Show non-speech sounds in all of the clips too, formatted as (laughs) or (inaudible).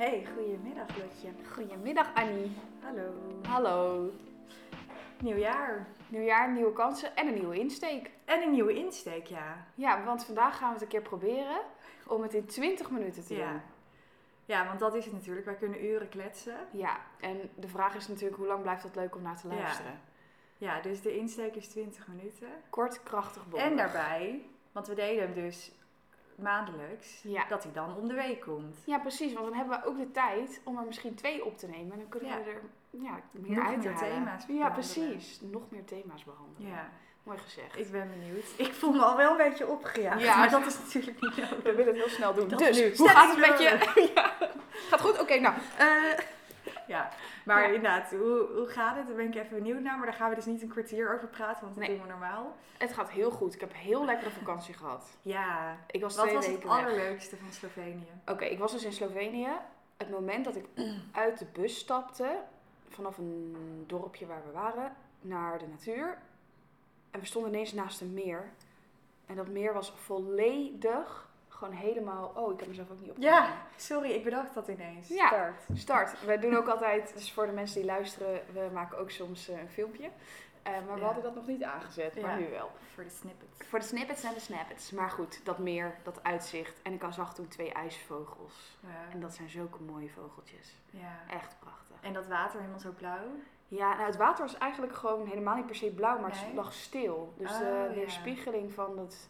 Hey, goedemiddag Lotje. Goedemiddag Annie. Hallo. Hallo. Nieuwjaar. Nieuwjaar, nieuwe kansen en een nieuwe insteek. En een nieuwe insteek, ja. Ja, want vandaag gaan we het een keer proberen om het in 20 minuten te Ja. doen. Ja, want dat is het natuurlijk. Wij kunnen uren kletsen. Ja, en de vraag is natuurlijk hoe lang blijft dat leuk om naar te Ja. luisteren. Ja, dus de insteek is 20 minuten. Kort, krachtig, bondig. En daarbij, want we deden hem dus maandelijks, Ja. dat hij dan om de week komt. Ja, precies, want dan hebben we ook de tijd om er misschien twee op te nemen. En dan kunnen Ja. we er ja, meer Nog uit meer thema's Ja, precies. Nog meer thema's behandelen. Ja, Mooi gezegd. ik ben benieuwd. (laughs) Ik voel me al wel een beetje opgejaagd, Ja. (laughs) maar dat is natuurlijk niet nodig. We willen het heel snel doen. Dat dus, nu. hoe gaat het met je? (laughs) ja. Gaat goed? Oké, nou. eh, (laughs) Ja, maar Ja. inderdaad, hoe, hoe gaat het? Daar ben ik even benieuwd naar. Maar daar gaan we dus niet een kwartier over praten, want dat Nee. doen we normaal. het gaat heel goed. Ik heb een heel lekkere vakantie gehad. Ja, Ik was wat twee was het weg. allerleukste van Slovenië? Oké, ik was dus in Slovenië. Het moment dat ik (clears throat) uit de bus stapte, vanaf een dorpje waar we waren, naar de natuur. En we stonden ineens naast een meer. En dat meer was volledig, gewoon helemaal... Oh, ik heb mezelf ook niet opgenomen. Ja, sorry, ik bedacht dat ineens. Ja. Start. Start. Wij doen ook altijd, dus voor de mensen die luisteren, we maken ook soms eh, een filmpje. Eh, maar we Ja. hadden dat nog niet aangezet, maar Ja. nu wel. Voor de snippet. Voor de snippets en de snappets. Maar goed, dat meer, dat uitzicht. En ik zag toen twee ijsvogels. Ja. En dat zijn zulke mooie vogeltjes. ja. Echt prachtig. En dat water helemaal zo blauw. Ja, nou, het water was eigenlijk gewoon helemaal niet per se blauw, maar Nee? het lag stil. Dus Oh, de weerspiegeling van, het,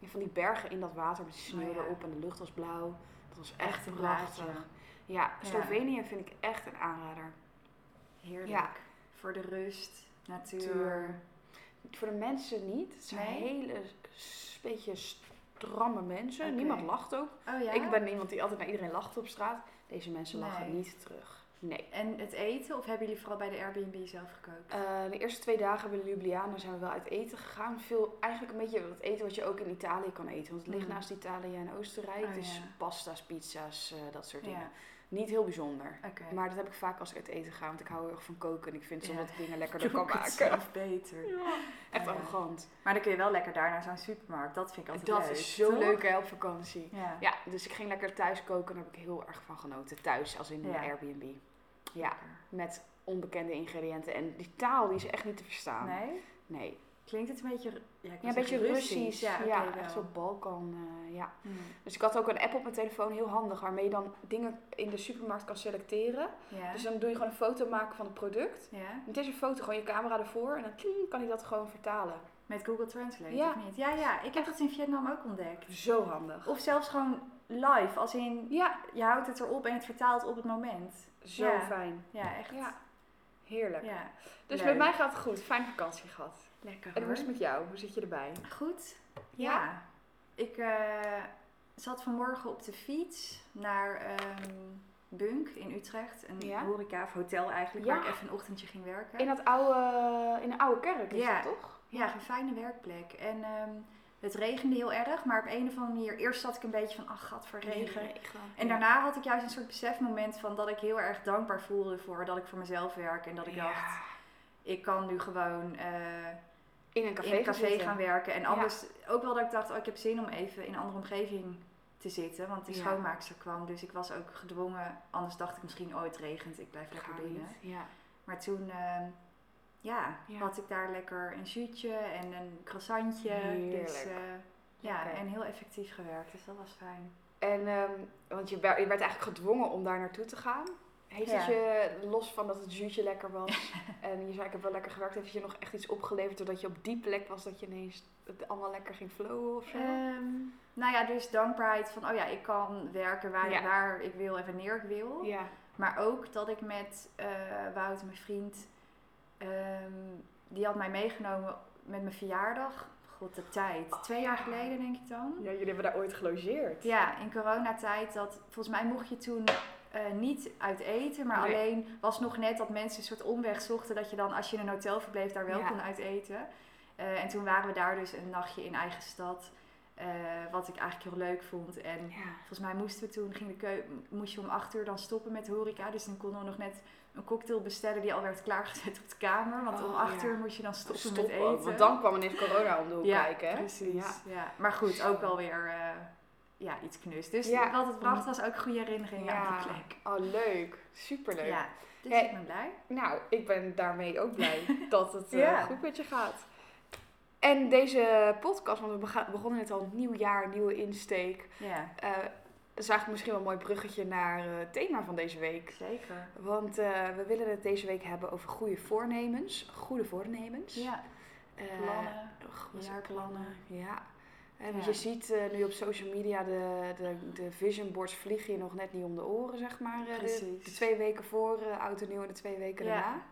ja, van die bergen in dat water met sneeuw Oh, erop en de lucht was blauw. Dat was Echt prachtig. Ja. Slovenië vind ik echt een aanrader. Heerlijk. Voor de rust, natuur. Natuur. Voor de mensen niet. Het zijn Nee? hele beetje stramme mensen. Niemand lacht ook. Oh ja? Ik ben iemand die altijd naar iedereen lacht op straat. Deze mensen lachen niet terug. Nee. En het eten? Of hebben jullie vooral bij de Airbnb zelf gekookt? Eh, de eerste twee dagen bij Ljubljana zijn we wel uit eten gegaan. Veel, eigenlijk een beetje het eten wat je ook in Italië kan eten. Want het ligt Mm. naast Italië en Oostenrijk. Oh, dus ja. pasta's, pizza's, eh, dat soort dingen. Ja. Niet heel bijzonder. Maar dat heb ik vaak als ik uit eten ga. Want ik hou heel erg van koken. En ik vind Ja. soms dat ik dingen lekkerder kan maken. zelf beter. Echt Ja. arrogant. Maar dan kun je wel lekker daar naar zo'n supermarkt. Dat vind ik altijd Dat leuk. is zo toch? leuk hè, op vakantie. Ja. Ja, dus ik ging lekker thuis koken. Daar heb ik heel erg van genoten. Thuis, als in de Ja. Airbnb. Ja, met onbekende ingrediënten. En die taal die is echt niet te verstaan. Nee? Nee. Klinkt het een beetje... Ja, Ja, een beetje Russisch. Ja, Ja, echt wel. zo Balkan. eh, ja. Hmm. Dus ik had ook een app op mijn telefoon, heel handig, waarmee je dan dingen in de supermarkt kan selecteren. Dus dan doe je gewoon een foto maken van het product. ja. Met deze foto gewoon je camera ervoor en dan kan hij dat gewoon vertalen. Met Google Translate, Ja. of niet? Ja, ja. Ik heb dat in Vietnam ook ontdekt. Zo handig. Of zelfs gewoon live. Als in, Ja, je houdt het erop en het vertaalt op het moment. zo Ja. fijn. Ja, echt. Ja, heerlijk. Ja. Dus met mij gaat het goed. Fijn vakantie gehad. Lekker En hoe is het met jou? Hoe zit je erbij? Goed. Ja. Ik eh, zat vanmorgen op de fiets naar ehm, Bunk in Utrecht. Een horeca of hotel eigenlijk, waar ik even een ochtendje ging werken. In, dat oude, in de oude kerk is dat toch? Ja, een fijne werkplek. En ehm, het regende heel erg, maar op een of andere manier... Eerst zat ik een beetje van, ach, gat voor regen. En daarna had ik juist een soort besefmoment van dat ik heel erg dankbaar voelde voor dat ik voor mezelf werk. En dat ik dacht, ik kan nu gewoon eh, in een café, in een café gaan werken. En Ja. anders ook wel dat ik dacht, oh, ik heb zin om even in een andere omgeving te zitten. Want die Ja. schoonmaakster kwam, dus ik was ook gedwongen. Anders dacht ik misschien, oh het regent, ik blijf lekker binnen. Maar toen ehm, ja, Ja. had ik daar lekker een zuutje en een croissantje. Dus eh, ja, en heel effectief gewerkt, dus dat was fijn. En, ehm, want je, wer- je werd eigenlijk gedwongen om daar naartoe te gaan. Heeft het Ja. je, los van dat het zuurtje lekker was, (laughs) en je zei ik heb wel lekker gewerkt, heeft het je nog echt iets opgeleverd doordat je op die plek was dat je ineens het allemaal lekker ging flowen of zo? Ehm, nou ja, dus dankbaarheid van, oh ja, ik kan werken waar, Ja. waar ik wil en wanneer ik wil. ja. Maar ook dat ik met eh Wouter, mijn vriend, ehm, die had mij meegenomen met mijn verjaardag. God, de tijd. Twee jaar geleden denk ik dan. ja, jullie hebben daar ooit gelogeerd. Ja, in coronatijd. Dat, volgens mij mocht je toen eh, niet uit eten. Maar Nee. alleen was nog net dat mensen een soort omweg zochten. Dat je dan, als je in een hotel verbleef, daar wel Ja. kon uit eten. Eh, en toen waren we daar dus een nachtje in eigen stad. eh, wat ik eigenlijk heel leuk vond. En Ja. Volgens mij moesten we toen, ging de keu moest je om acht uur dan stoppen met horeca. Dus dan konden we nog net een cocktail bestellen die al werd klaargezet op de kamer. Want om Oh, acht ja. uur moest je dan stoppen, Stoppen, met eten. want dan kwam ineens corona om de hoek ja, kijken. hè? precies. Ja. Ja. Maar goed, ook wel weer eh, ja, iets knus. Dus wat het bracht was ook goede herinneringen aan die plek. Oh, leuk. Superleuk. Ja, dus ik ben blij. Nou, ik ben daarmee ook blij (laughs) dat het uh, goed met je gaat. En deze podcast, want we begonnen net al, nieuw jaar, nieuwe insteek. Ja. Uh, dat is eigenlijk misschien wel een mooi bruggetje naar uh, het thema van deze week. Zeker. Want we willen het deze week hebben over goede voornemens. Goede voornemens. Ja. plannen. jaarplannen. Ja. En ja. je ziet uh, nu op social media de, de, de vision boards vliegen je nog net niet om de oren, zeg maar. De, de, twee weken voor uh, oud en nieuw en de twee weken ja. daarna.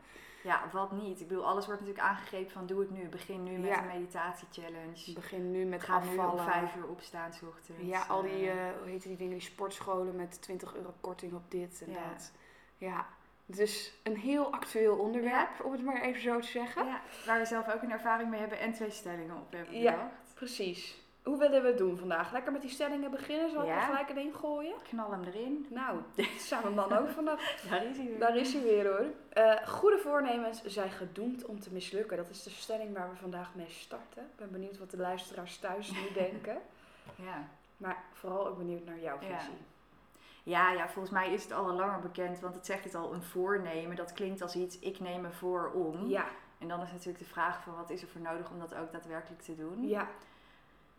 Ja, wat niet. Ik bedoel, alles wordt natuurlijk aangegrepen van doe het nu. Begin nu met een meditatie-challenge. Begin nu met Ga afvallen. nu om vijf uur opstaan s ochtends. Ja, al die, hoe heet die dingen, die sportscholen met 20 euro korting op dit en dat. Ja, dus een heel actueel onderwerp, om het maar even zo te zeggen. Ja, waar we zelf ook een ervaring mee hebben en twee stellingen op hebben bedacht. Ja, precies. Hoe willen we het doen vandaag? Lekker met die stellingen beginnen? Zal ik er gelijk erin gooien? Knal hem erin. Nou, samen man ook vandaag. (laughs) Daar is hij weer. Daar is hij weer hoor. Uh, goede voornemens zijn gedoemd om te mislukken. Dat is de stelling waar we vandaag mee starten. Ik ben benieuwd wat de luisteraars thuis nu (laughs) denken. Ja. Maar vooral ook benieuwd naar jouw visie. Ja. ja. volgens mij is het al langer bekend, want het zegt het al, een voornemen. Dat klinkt als iets, ik neem me voor om. Ja. En dan is natuurlijk de vraag van, wat is er voor nodig om dat ook daadwerkelijk te doen? Ja.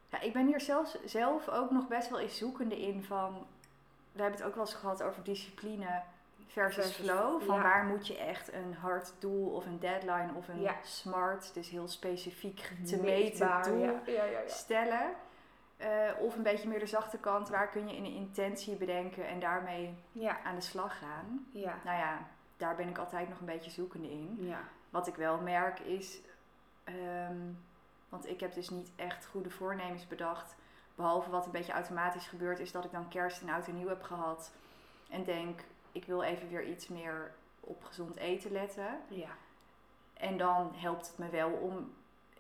Ja, ik ben hier zelfs, zelf ook nog best wel eens zoekende in van... We hebben het ook wel eens gehad over discipline versus, flow. Van waar moet je echt een hard doel of een deadline of een smart, dus heel specifiek te meten doel ja. stellen. Uh, of een beetje meer de zachte kant, waar kun je een intentie bedenken en daarmee aan de slag gaan. Nou ja, daar ben ik altijd nog een beetje zoekende in. Wat ik wel merk is... Ehm, want ik heb dus niet echt goede voornemens bedacht. Behalve wat een beetje automatisch gebeurt, is dat ik dan kerst en oud en nieuw heb gehad. En denk, ik wil even weer iets meer op gezond eten letten. Ja. En dan helpt het me wel om,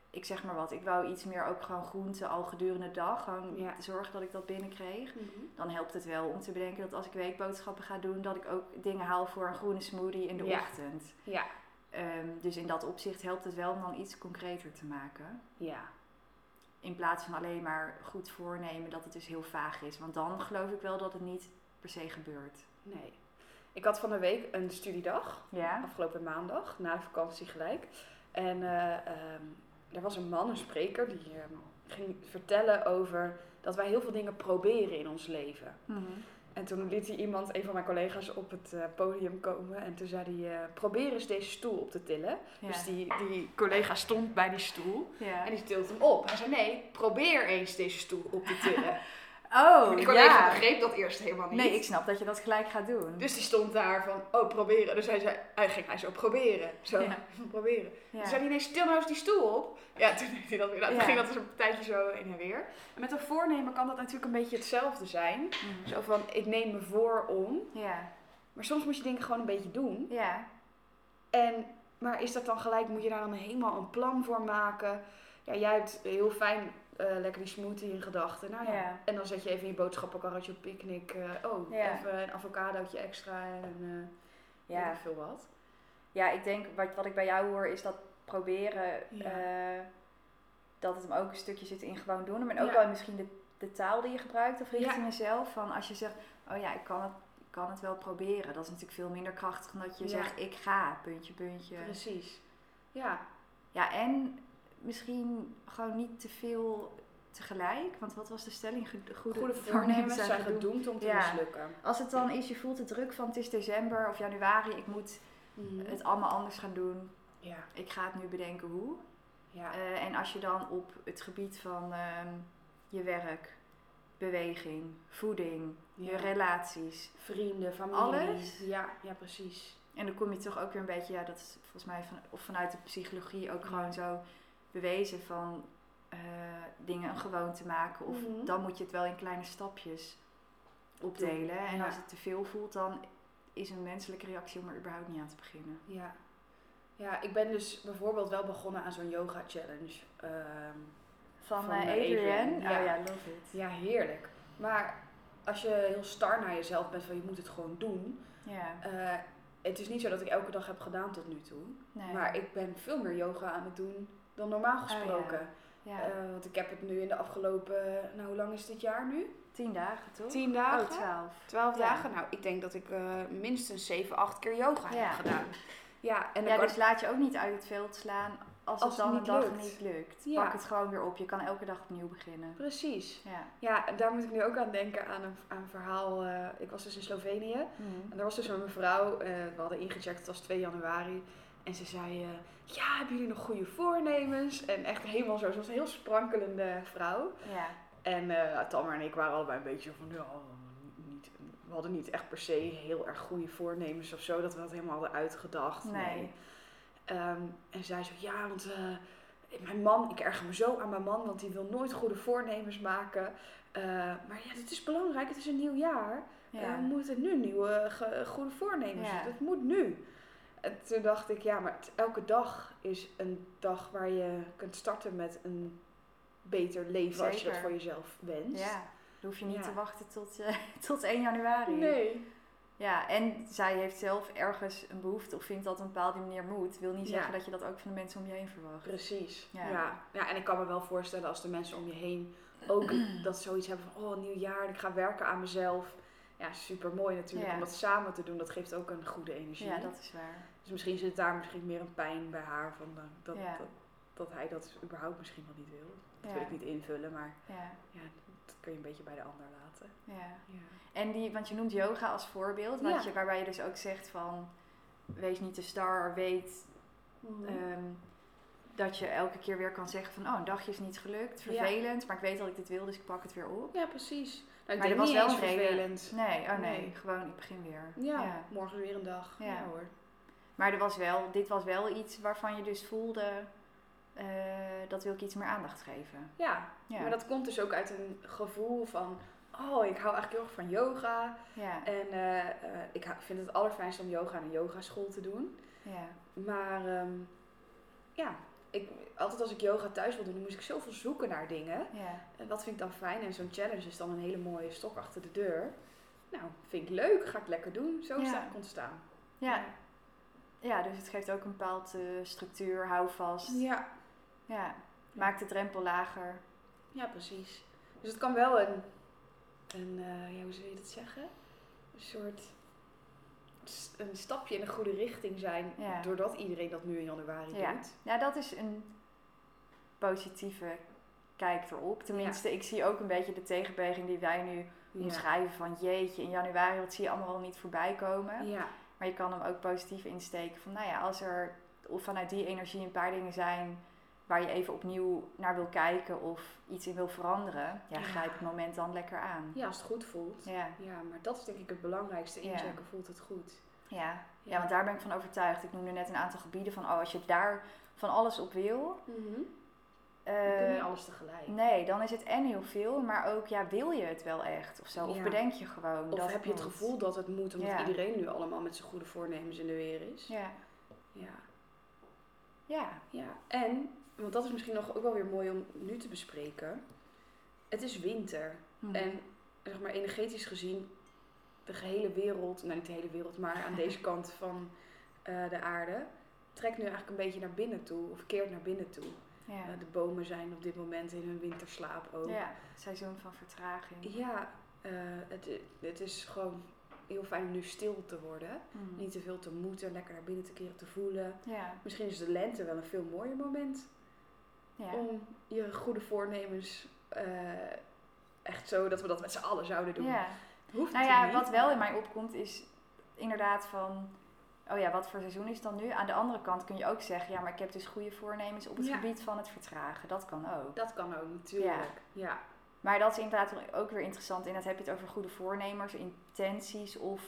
ik zeg maar wat, ik wou iets meer ook gewoon groenten al gedurende de dag. Gewoon ja. zorgen dat ik dat binnenkreeg. Mm Dan helpt het wel om te bedenken dat als ik weekboodschappen ga doen, dat ik ook dingen haal voor een groene smoothie in de ochtend. Ja. Ehm, dus in dat opzicht helpt het wel om dan iets concreter te maken. Ja. In plaats van alleen maar goed voornemen dat het dus heel vaag is. Want dan geloof ik wel dat het niet per se gebeurt. Nee. Ik had van de week een studiedag. Ja. Afgelopen maandag, na de vakantie gelijk. En uh, er was een man, een spreker, die ehm, ging vertellen over dat wij heel veel dingen proberen in ons leven. Mm en toen liet hij iemand, een van mijn collega's, op het uh, podium komen. En toen zei hij, uh, probeer eens deze stoel op te tillen. Dus die, die collega stond bij die stoel. Ja. En die tilt hem op. Hij zei, nee, probeer eens deze stoel op te (laughs) tillen. Oh, die collega ja. begreep dat eerst helemaal niet. Nee, ik snap dat je dat gelijk gaat doen. Dus die stond daar van, oh, proberen. Dus hij, zei, hij ging hij zo proberen. Zo, (laughs) proberen. Ja. zei hij, nee, stil nou eens die stoel op. Ja, toen deed hij dat weer. Nou, ging dat dus een tijdje zo heen en weer. En met een voornemen kan dat natuurlijk een beetje hetzelfde zijn. Mhm. Zo van, ik neem me voor om. Ja. Maar soms moet je dingen gewoon een beetje doen. Ja. En, maar is dat dan gelijk, moet je daar dan helemaal een plan voor maken? Ja, jij hebt heel fijn uh, lekker die smoothie in gedachten. Nou ja. En dan zet je even je boodschappenkarretje op picknick. Uh, oh, even een avocadootje extra en uh, ja. veel wat. Ja, ik denk wat, wat ik bij jou hoor is dat proberen dat het hem ook een stukje zit in gewoon doen. Maar ook wel misschien de, de taal die je gebruikt of richting jezelf. Van als je zegt, oh ja, ik kan het, ik kan het wel proberen. Dat is natuurlijk veel minder krachtig dan dat je zegt, ik ga, puntje, puntje. Precies. Ja. Ja, en misschien gewoon niet te veel tegelijk. Want wat was de stelling? Goede, Goede voornemens zijn gedoemd om te mislukken. Als het dan is, je voelt de druk van het is december of januari, ik moet mhm. het allemaal anders gaan doen. Ja. Ik ga het nu bedenken hoe. Ja. Uh, en als je dan op het gebied van uh, je werk, beweging, voeding, je relaties, vrienden, familie. Alles. Ja, ja, precies. En dan kom je toch ook weer een beetje, ja, dat is volgens mij van, of vanuit de psychologie ook gewoon zo bewezen van uh, dingen een gewoonte maken. Of mhm. dan moet je het wel in kleine stapjes opdelen. En als het te veel voelt, dan is een menselijke reactie om er überhaupt niet aan te beginnen. Ja, ja ik ben dus bijvoorbeeld wel begonnen aan zo'n yoga challenge. Ehm, van, van uh, Adrienne. Oh ja. love it. Ja, heerlijk. Maar als je heel star naar jezelf bent van je moet het gewoon doen. Ja. Uh, het is niet zo dat ik elke dag heb gedaan tot nu toe. Nee. Maar ik ben veel meer yoga aan het doen dan normaal oh, gesproken. Ja. Uh, want ik heb het nu in de afgelopen, nou hoe lang is dit jaar nu? Tien dagen toch? Tien dagen? Oh, twaalf. Twaalf dagen? Nou, ik denk dat ik uh, minstens zeven, acht keer yoga heb gedaan. Ja, en ja dus laat je ook niet uit het veld slaan als, het dan een dag niet lukt. Pak het gewoon weer op. Je kan elke dag opnieuw beginnen. Precies. Ja, ja daar moet ik nu ook aan denken aan een, aan een verhaal. Uh, ik was dus in Slovenië. Mm. En daar was dus een mevrouw. Uh, we hadden ingecheckt, het was 2 januari. En ze zei, uh, ja, hebben jullie nog goede voornemens? En echt helemaal zo, ze was een heel sprankelende vrouw. Ja. En uh, Tamar en ik waren allebei een beetje van, ja, niet, we hadden niet echt per se heel erg goede voornemens of zo. Dat we dat helemaal hadden uitgedacht. Nee. Um, en zij zo, ja, want uh, mijn man, ik erger me zo aan mijn man, want die wil nooit goede voornemens maken. Uh, maar ja, het is belangrijk, het is een nieuw jaar. Ja. we moeten nu nieuwe goede voornemens. Ja. Dat moet nu. En toen dacht ik, ja, maar elke dag is een dag waar je kunt starten met een beter leven als je dat voor jezelf wenst. Ja, dan hoef je niet te wachten tot, uh, (laughs) tot 1 januari. Nee. Ja, en zij heeft zelf ergens een behoefte of vindt dat op een bepaalde manier moet. Wil niet zeggen dat je dat ook van de mensen om je heen verwacht. Precies. Ja. ja. Ja. en ik kan me wel voorstellen als de mensen om je heen ook (clears throat) dat zoiets hebben van oh, nieuw jaar ik ga werken aan mezelf. Ja, super mooi natuurlijk om dat samen te doen. Dat geeft ook een goede energie. Ja, dat is waar. Dus misschien zit daar misschien meer een pijn bij haar van uh, dat, dat, dat, hij dat überhaupt misschien wel niet wil. Dat wil ik niet invullen, maar ja. ja, dat kun je een beetje bij de ander laten. Ja. ja. En die, want je noemt yoga als voorbeeld, want je, waarbij je dus ook zegt van wees niet te star, weet mhm. ehm, dat je elke keer weer kan zeggen van oh, een dagje is niet gelukt, vervelend, maar ik weet dat ik dit wil, dus ik pak het weer op. Ja, precies. Nou, maar dat was wel vervelend. Nee, oh nee, gewoon ik begin weer. Ja, morgen weer een dag. Ja. hoor. Maar er was wel, dit was wel iets waarvan je dus voelde, uh, dat wil ik iets meer aandacht geven. Ja, ja, maar dat komt dus ook uit een gevoel van, oh, ik hou eigenlijk heel erg van yoga. Ja. En uh, uh, ik vind het allerfijnst om yoga in een yogaschool te doen. Ja. Maar um, ja, ik, altijd als ik yoga thuis wil doen, dan moest ik zoveel zoeken naar dingen. Ja. En wat vind ik dan fijn? En zo'n challenge is dan een hele mooie stok achter de deur. Nou, vind ik leuk, ga ik lekker doen. Zo is het ontstaan. Ja. ja. dus het geeft ook een bepaald uh, structuur, houvast. Ja. Ja, maakt de drempel lager. Ja, precies. Dus het kan wel een, een uh, ja, hoe zou je dat zeggen? Een soort een stapje in de goede richting zijn, doordat iedereen dat nu in januari ja. doet. Ja, dat is een positieve kijk erop. Tenminste, ik zie ook een beetje de tegenbeweging die wij nu omschrijven van jeetje, in januari, wat zie je allemaal wel niet voorbij komen. Ja. Maar je kan hem ook positief insteken van, nou ja, als er of vanuit die energie een paar dingen zijn waar je even opnieuw naar wil kijken of iets in wil veranderen, ja, grijp het moment dan lekker aan. Ja, als het goed voelt. Ja, ja maar dat is denk ik het belangrijkste. Inchecken, voelt het goed. Ja. ja, want daar ben ik van overtuigd. Ik noemde net een aantal gebieden van, oh, als je daar van alles op wil, mm -hmm. uh, niet alles tegelijk. Nee, dan is het en heel veel, maar ook, ja, wil je het wel echt of zo? Of bedenk je gewoon Of heb je het gevoel dat het moet, omdat iedereen nu allemaal met zijn goede voornemens in de weer is. Ja. Ja. Ja. Ja, en want dat is misschien nog ook wel weer mooi om nu te bespreken. Het is winter. Hmm. En zeg maar energetisch gezien, de gehele wereld, nou niet de hele wereld, maar aan (laughs) deze kant van uh, de aarde, trekt nu eigenlijk een beetje naar binnen toe, of keert naar binnen toe. Ja. Uh, de bomen zijn op dit moment in hun winterslaap ook. Ja, seizoen van vertraging. Ja, uh, het, het is gewoon heel fijn om nu stil te worden. Hmm. Niet te veel te moeten, lekker naar binnen te keren, te voelen. Ja. Misschien is de lente wel een veel mooier moment ja. om je goede voornemens uh, echt zo dat we dat met z'n allen zouden doen. Ja. Hoeft nou ja, wat wel in mij opkomt is inderdaad van, oh ja, wat voor seizoen is het dan nu? Aan de andere kant kun je ook zeggen, ja, maar ik heb dus goede voornemens op het gebied van het vertragen. Dat kan ook. Dat kan ook, natuurlijk. Ja. Maar dat is inderdaad ook weer interessant. En dat heb je het over goede voornemens, intenties of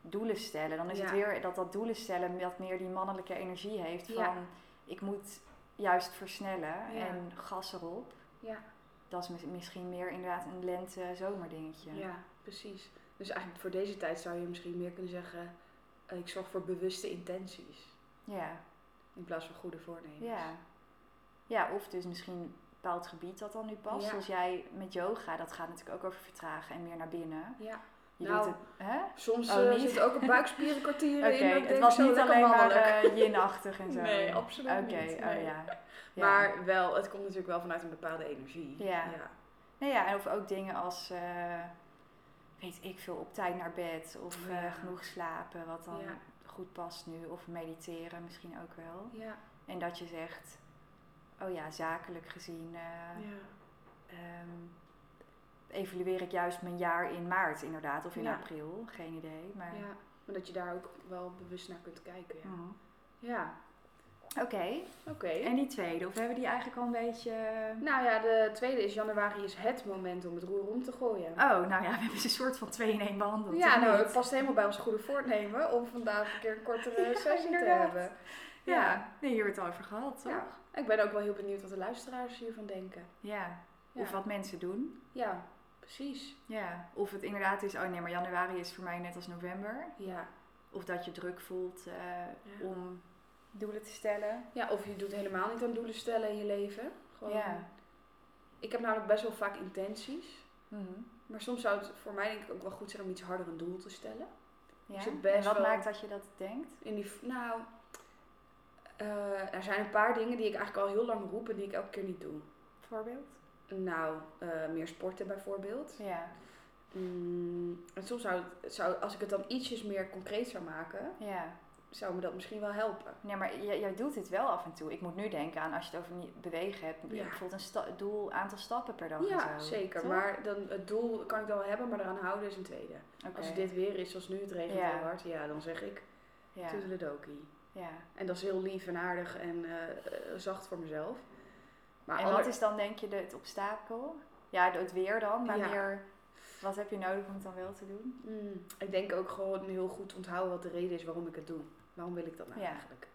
doelen stellen. Dan is het weer dat dat doelen stellen wat meer die mannelijke energie heeft van, ik moet juist versnellen en gas erop. Ja. Dat is misschien meer inderdaad een lente-zomerdingetje. Ja, precies. Dus eigenlijk voor deze tijd zou je misschien meer kunnen zeggen: uh, ik zorg voor bewuste intenties. Ja. In plaats van goede voornemens. Ja. Ja, of dus misschien een bepaald gebied dat dan nu past. Zoals jij met yoga, dat gaat natuurlijk ook over vertragen en meer naar binnen. Ja. Je Nou, doet het, hè? Soms Oh, eh, ook een buikspierenkwartier (laughs) in. het denk, was niet alleen maar yin-achtig en (laughs) zo. Nee, absoluut niet, oh ja. Ja. Maar wel, het komt natuurlijk wel vanuit een bepaalde energie. Ja. ja. Nou ja, en of ook dingen als, eh, weet ik veel, op tijd naar bed of Ja. genoeg slapen, wat dan goed past nu. Of mediteren misschien ook wel. Ja. En dat je zegt, oh ja, zakelijk gezien eh, ja. ehm, evalueer ik juist mijn jaar in maart inderdaad, of in Ja. april, geen idee. Maar, Ja, maar dat je daar ook wel bewust naar kunt kijken. Ja. Mhm. Ja, Oké, oké. en die tweede, of hebben die eigenlijk al een beetje... Nou ja, de tweede is januari is het moment om het roer om te gooien. Oh, nou ja, we hebben ze een soort van twee in één behandeld. ja, nou, het past helemaal bij ons goede voornemen om vandaag een keer een kortere (laughs) Ja, sessie te hebben. Ja, nee, hier hebben we het al over gehad, toch? Ja. Ik ben ook wel heel benieuwd wat de luisteraars hiervan denken. Ja. Of wat mensen doen. Ja, precies. Ja. Of het inderdaad is, oh nee, maar januari is voor mij net als november. Ja. Of dat je druk voelt eh, Ja. om doelen te stellen. ja, of je doet helemaal niet aan doelen stellen in je leven. Gewoon, Ja. Ik heb namelijk best wel vaak intenties. Mhm. Maar soms zou het voor mij denk ik ook wel goed zijn om iets harder een doel te stellen. ja. zit best en wat wel- maakt dat je dat denkt? In die, nou, eh, er zijn een paar dingen die ik eigenlijk al heel lang roep en die ik elke keer niet doe. Voorbeeld? Nou, eh, meer sporten bijvoorbeeld. Ja. Mm, en soms zou, het, zou, als ik het dan ietsjes meer concreet zou maken, Ja. zou me dat misschien wel helpen. Nee, maar jij, jij doet dit wel af en toe. Ik moet nu denken aan als je het over niet bewegen hebt. Ja. Bijvoorbeeld een sta- doel, aantal stappen per dag ja, en zo. zeker. toch? Maar dan, het doel kan ik dan wel hebben, maar eraan houden is een tweede. Als het dit weer is, zoals nu, het regent Ja. heel hard, ja, dan zeg ik Ja. toedeledokie. ja. En dat is heel lief en aardig en eh, eh, zacht voor mezelf. Maar en ander- wat is dan denk je de, het obstakel? Ja, het weer dan, maar Ja. meer... Wat heb je nodig om het dan wel te doen? Mm, ik denk ook gewoon heel goed onthouden wat de reden is waarom ik het doe. Waarom wil ik dat nou Ja. eigenlijk?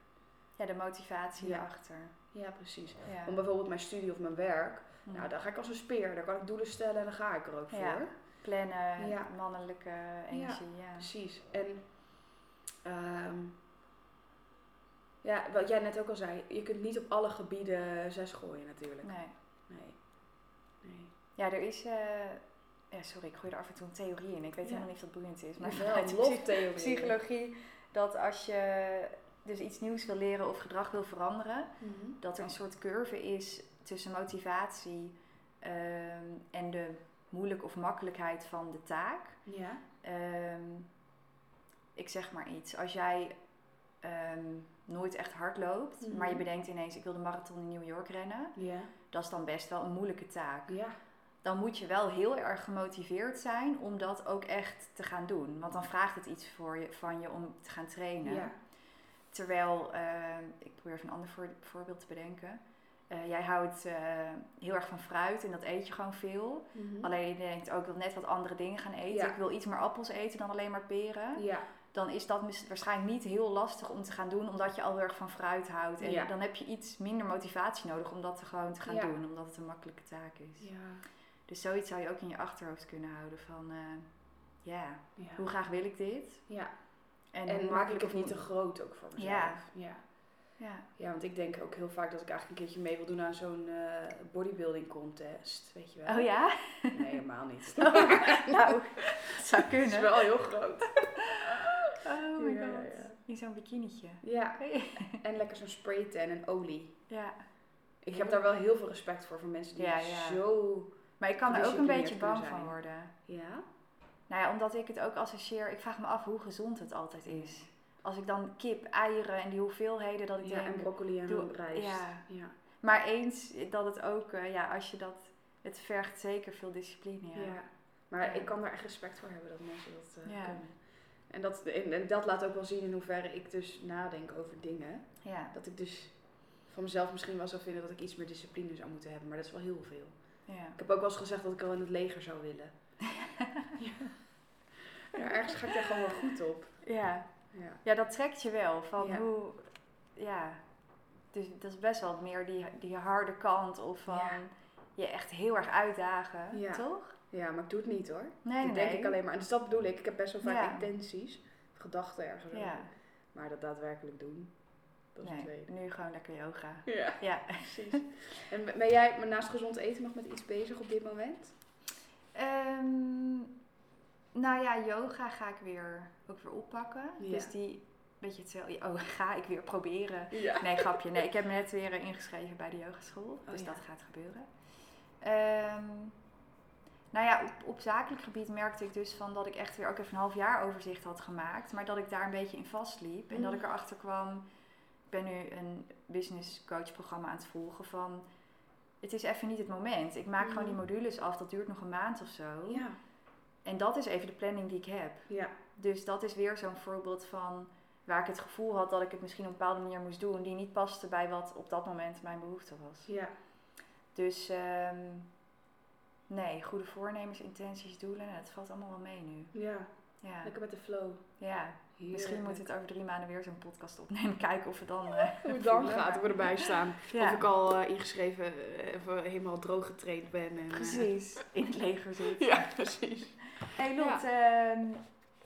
Ja, de motivatie Ja. erachter. Ja, precies. Ja. Om bijvoorbeeld mijn studie of mijn werk, Hm. nou, daar ga ik als een speer. Daar kan ik doelen stellen en dan ga ik er ook Ja. voor. Plannen, mannelijke energie, ja. Precies. En ehm, ja, wat jij net ook al zei, je kunt niet op alle gebieden zes gooien natuurlijk. Nee. Nee. nee. Ja, er is... eh, ja, sorry, ik gooi er af en toe een theorie in. Ik weet Ja. helemaal niet of dat boeiend is. Maar vanuit (laughs) de loftheorie. psychologie, dat als je dus iets nieuws wil leren of gedrag wil veranderen, Mhm. dat er een soort curve is tussen motivatie ehm, en de moeilijk of makkelijkheid van de taak. Ja. Ehm, ik zeg maar iets. Als jij ehm, nooit echt hard loopt, Mhm. maar je bedenkt ineens: ik wil de marathon in New York rennen, dat is dan best wel een moeilijke taak. Dan moet je wel heel erg gemotiveerd zijn om dat ook echt te gaan doen. Want dan vraagt het iets voor je, van je om te gaan trainen. Terwijl, ehm, ik probeer even een ander voor- voorbeeld te bedenken. Eh, jij houdt eh, heel erg van fruit en dat eet je gewoon veel. Mhm. Alleen je denkt ook, ik wil net wat andere dingen gaan eten. Ja. Ik wil iets meer appels eten dan alleen maar peren. Ja. Dan is dat waarschijnlijk niet heel lastig om te gaan doen, omdat je al heel erg van fruit houdt. En Ja. dan heb je iets minder motivatie nodig om dat te gewoon te gaan Ja. doen, omdat het een makkelijke taak is. Ja. Dus zoiets zou je ook in je achterhoofd kunnen houden van, eh, ja, Ja. hoe graag wil ik dit? Ja. En, En maak ik makkelijk het of niet te groot ook voor mezelf. Ja. ja. Ja, want ik denk ook heel vaak dat ik eigenlijk een keertje mee wil doen aan zo'n eh, bodybuilding contest, weet je wel. oh ja? Nee, helemaal niet. (laughs) nou, het zou Het kunnen. is wel heel groot. (laughs) Oh my god. ja. In zo'n bikinietje. Ja, (laughs) en lekker zo'n spray tan en olie. Ja. Ik heb daar wel heel veel respect voor, voor mensen die zo... Maar ik kan er ook een beetje bang van worden. Ja? Nou ja, omdat ik het ook associeer. Ik vraag me af hoe gezond het altijd is. Als ik dan kip, eieren en die hoeveelheden dat ik Ja, denk... en broccoli en doe- rijst. ja. ja. Maar eens dat het ook, eh, ja, als je dat... Het vergt zeker veel discipline, ja. Ja. Maar ik kan daar echt respect voor hebben dat mensen dat eh, Ja. kunnen. En dat, en, en dat laat ook wel zien in hoeverre ik dus nadenk over dingen. Ja, Dat ik dus van mezelf misschien wel zou vinden dat ik iets meer discipline zou moeten hebben. Maar dat is wel heel veel. ja. Ik heb ook wel eens gezegd dat ik al in het leger zou willen. (laughs) ja. ja, ergens ga ik daar gewoon wel goed op. Ja. Ja. ja, dat trekt je wel. Van hoe... Ja. Dus dat is best wel meer die, die harde kant. Of van je echt heel erg uitdagen. Toch? Ja, maar ik doe het niet hoor. Nee, dat nee. denk ik alleen maar. En dus dat bedoel ik. Ik heb best wel vaak Ja. intenties. Gedachten ergens. Ja. Maar dat daadwerkelijk doen, dat is het Nee, tweede. nu gewoon lekker yoga. Ja, Ja. (laughs) precies. en ben jij naast gezond eten nog met iets bezig op dit moment? Ehm, nou ja, yoga ga ik weer ook weer oppakken. Dus die, beetje hetzelfde. Oh, (laughs) ga ik weer proberen. Nee, grapje. Nee, ik heb me net weer ingeschreven bij de yogaschool. Oh, dus dat gaat gebeuren. Um, nou ja, op, op, zakelijk gebied merkte ik dus van dat ik echt weer ook even een half jaar overzicht had gemaakt. Maar dat ik daar een beetje in vastliep. En dat mm. ik erachter kwam, ik ben nu een business coach programma aan het volgen van... Het is even niet het moment. Ik maak gewoon die mm. modules af. Dat duurt nog een maand of zo. Ja. En dat is even de planning die ik heb. Ja. Dus dat is weer zo'n voorbeeld van waar ik het gevoel had dat ik het misschien op een bepaalde manier moest doen, die niet paste bij wat op dat moment mijn behoefte was. Ja. Dus um, nee, goede voornemens, intenties, doelen, het valt allemaal wel mee nu. Ja. ja. Lekker met de flow. Ja. Misschien moet het over drie maanden weer zo'n podcast opnemen. (laughs) Kijken of we dan. Uh, (laughs) Hoe het dan gaat, we erbij staan. (laughs) Of ik al uh, ingeschreven, even helemaal droog getraind ben. En, precies. In het leger zit. Ja, precies. Hey Lot, ja. Ehm,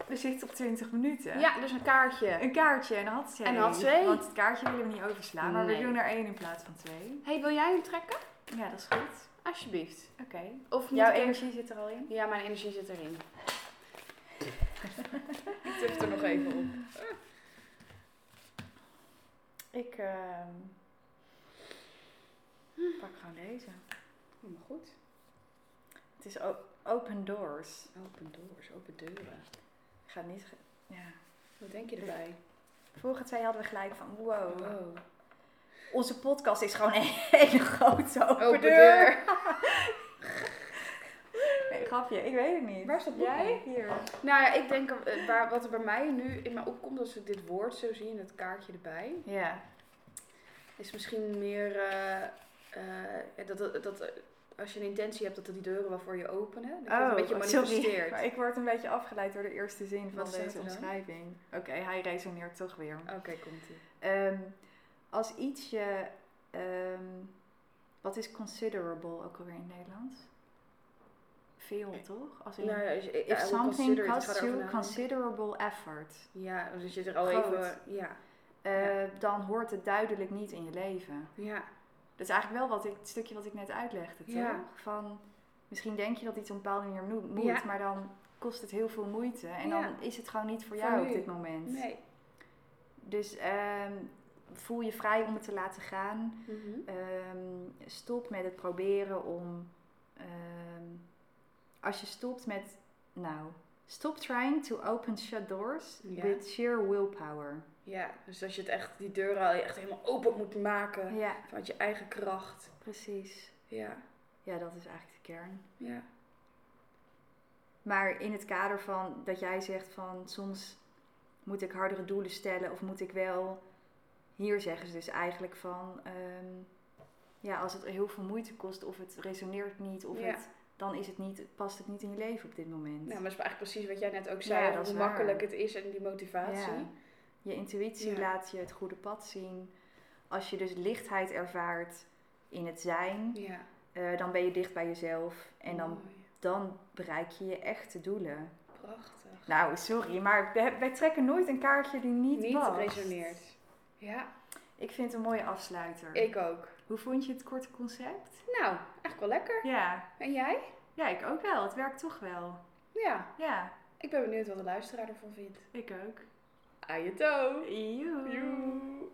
we zitten op 20 minuten. Ja, dus een kaartje. Een kaartje en had twee. En had twee. Want het kaartje willen we niet overslaan, maar we doen er één in plaats van twee. hey, wil jij hem trekken? Ja, dat is goed. Alsjeblieft. Oké. Of Jouw energie zit er al in? Ja, mijn energie zit erin. (laughs) ik tik er nog even op. Ik uh, pak gewoon deze. Helemaal goed. Het is open doors. Open doors, open deuren. Ik ga niet. Ja. Wat denk je erbij? Vorige twee hadden we gelijk van wow. wow. Onze podcast is gewoon een hele grote open, open deur. (laughs) nee, grapje, ik weet het niet. Waar staat jij? Hier. Nou ja, ik denk eh, waar, wat er bij mij nu in me opkomt als ik dit woord zo zie en het kaartje erbij. Ja. Is misschien meer uh, uh, dat, dat, dat als je een intentie hebt dat er die deuren wel voor je openen. Dat je oh, een beetje manifesteert. Maar ik word een beetje afgeleid door de eerste zin van deze omschrijving. Oké, hij resoneert toch weer. Oké, komt ie. Ehm, als iets je... Ehm, wat is considerable ook alweer in het Nederlands? Veel, toch? Als in, nou ja, je, if something costs you considerable effort. Ja, dus je er al even... Ja. Uh, ja. Dan hoort het duidelijk niet in je leven. Ja. Dat is eigenlijk wel wat ik, het stukje wat ik net uitlegde, toch? Van, misschien denk je dat iets op een bepaalde manier moet, maar dan kost het heel veel moeite. En dan is het gewoon niet voor, jou op dit moment. Nee. Dus um, voel je vrij om het te laten gaan. Mhm. Ehm, stop met het proberen om... Um, als je stopt met... Nou, stop trying to open shut doors with sheer willpower. Ja, dus als je het echt, die deuren echt helemaal open moet maken ja. vanuit je eigen kracht. Precies. Ja. Ja, dat is eigenlijk de kern. Ja. Maar in het kader van dat jij zegt van soms moet ik hardere doelen stellen of moet ik wel. Hier zeggen ze dus eigenlijk van ehm, ja, als het heel veel moeite kost of het resoneert niet of het, dan is het niet, past het niet in je leven op dit moment. Nou, maar dat is eigenlijk precies wat jij net ook zei, ja, hoe makkelijk het is en die motivatie. Ja. Je intuïtie laat je het goede pad zien. Als je dus lichtheid ervaart in het zijn, ja. Uh, dan ben je dicht bij jezelf. En dan, dan bereik je je echte doelen. Prachtig. Nou, sorry, maar wij, trekken nooit een kaartje die niet, niet resoneert. Ja. Ik vind het een mooie afsluiter. Ik ook. Hoe vond je het korte concept? Nou, echt wel lekker. Ja. En jij? Ja, ik ook wel. Het werkt toch wel. Ja. Ja. Ik ben benieuwd wat de luisteraar ervan vindt. Ik ook. Joe. Joe.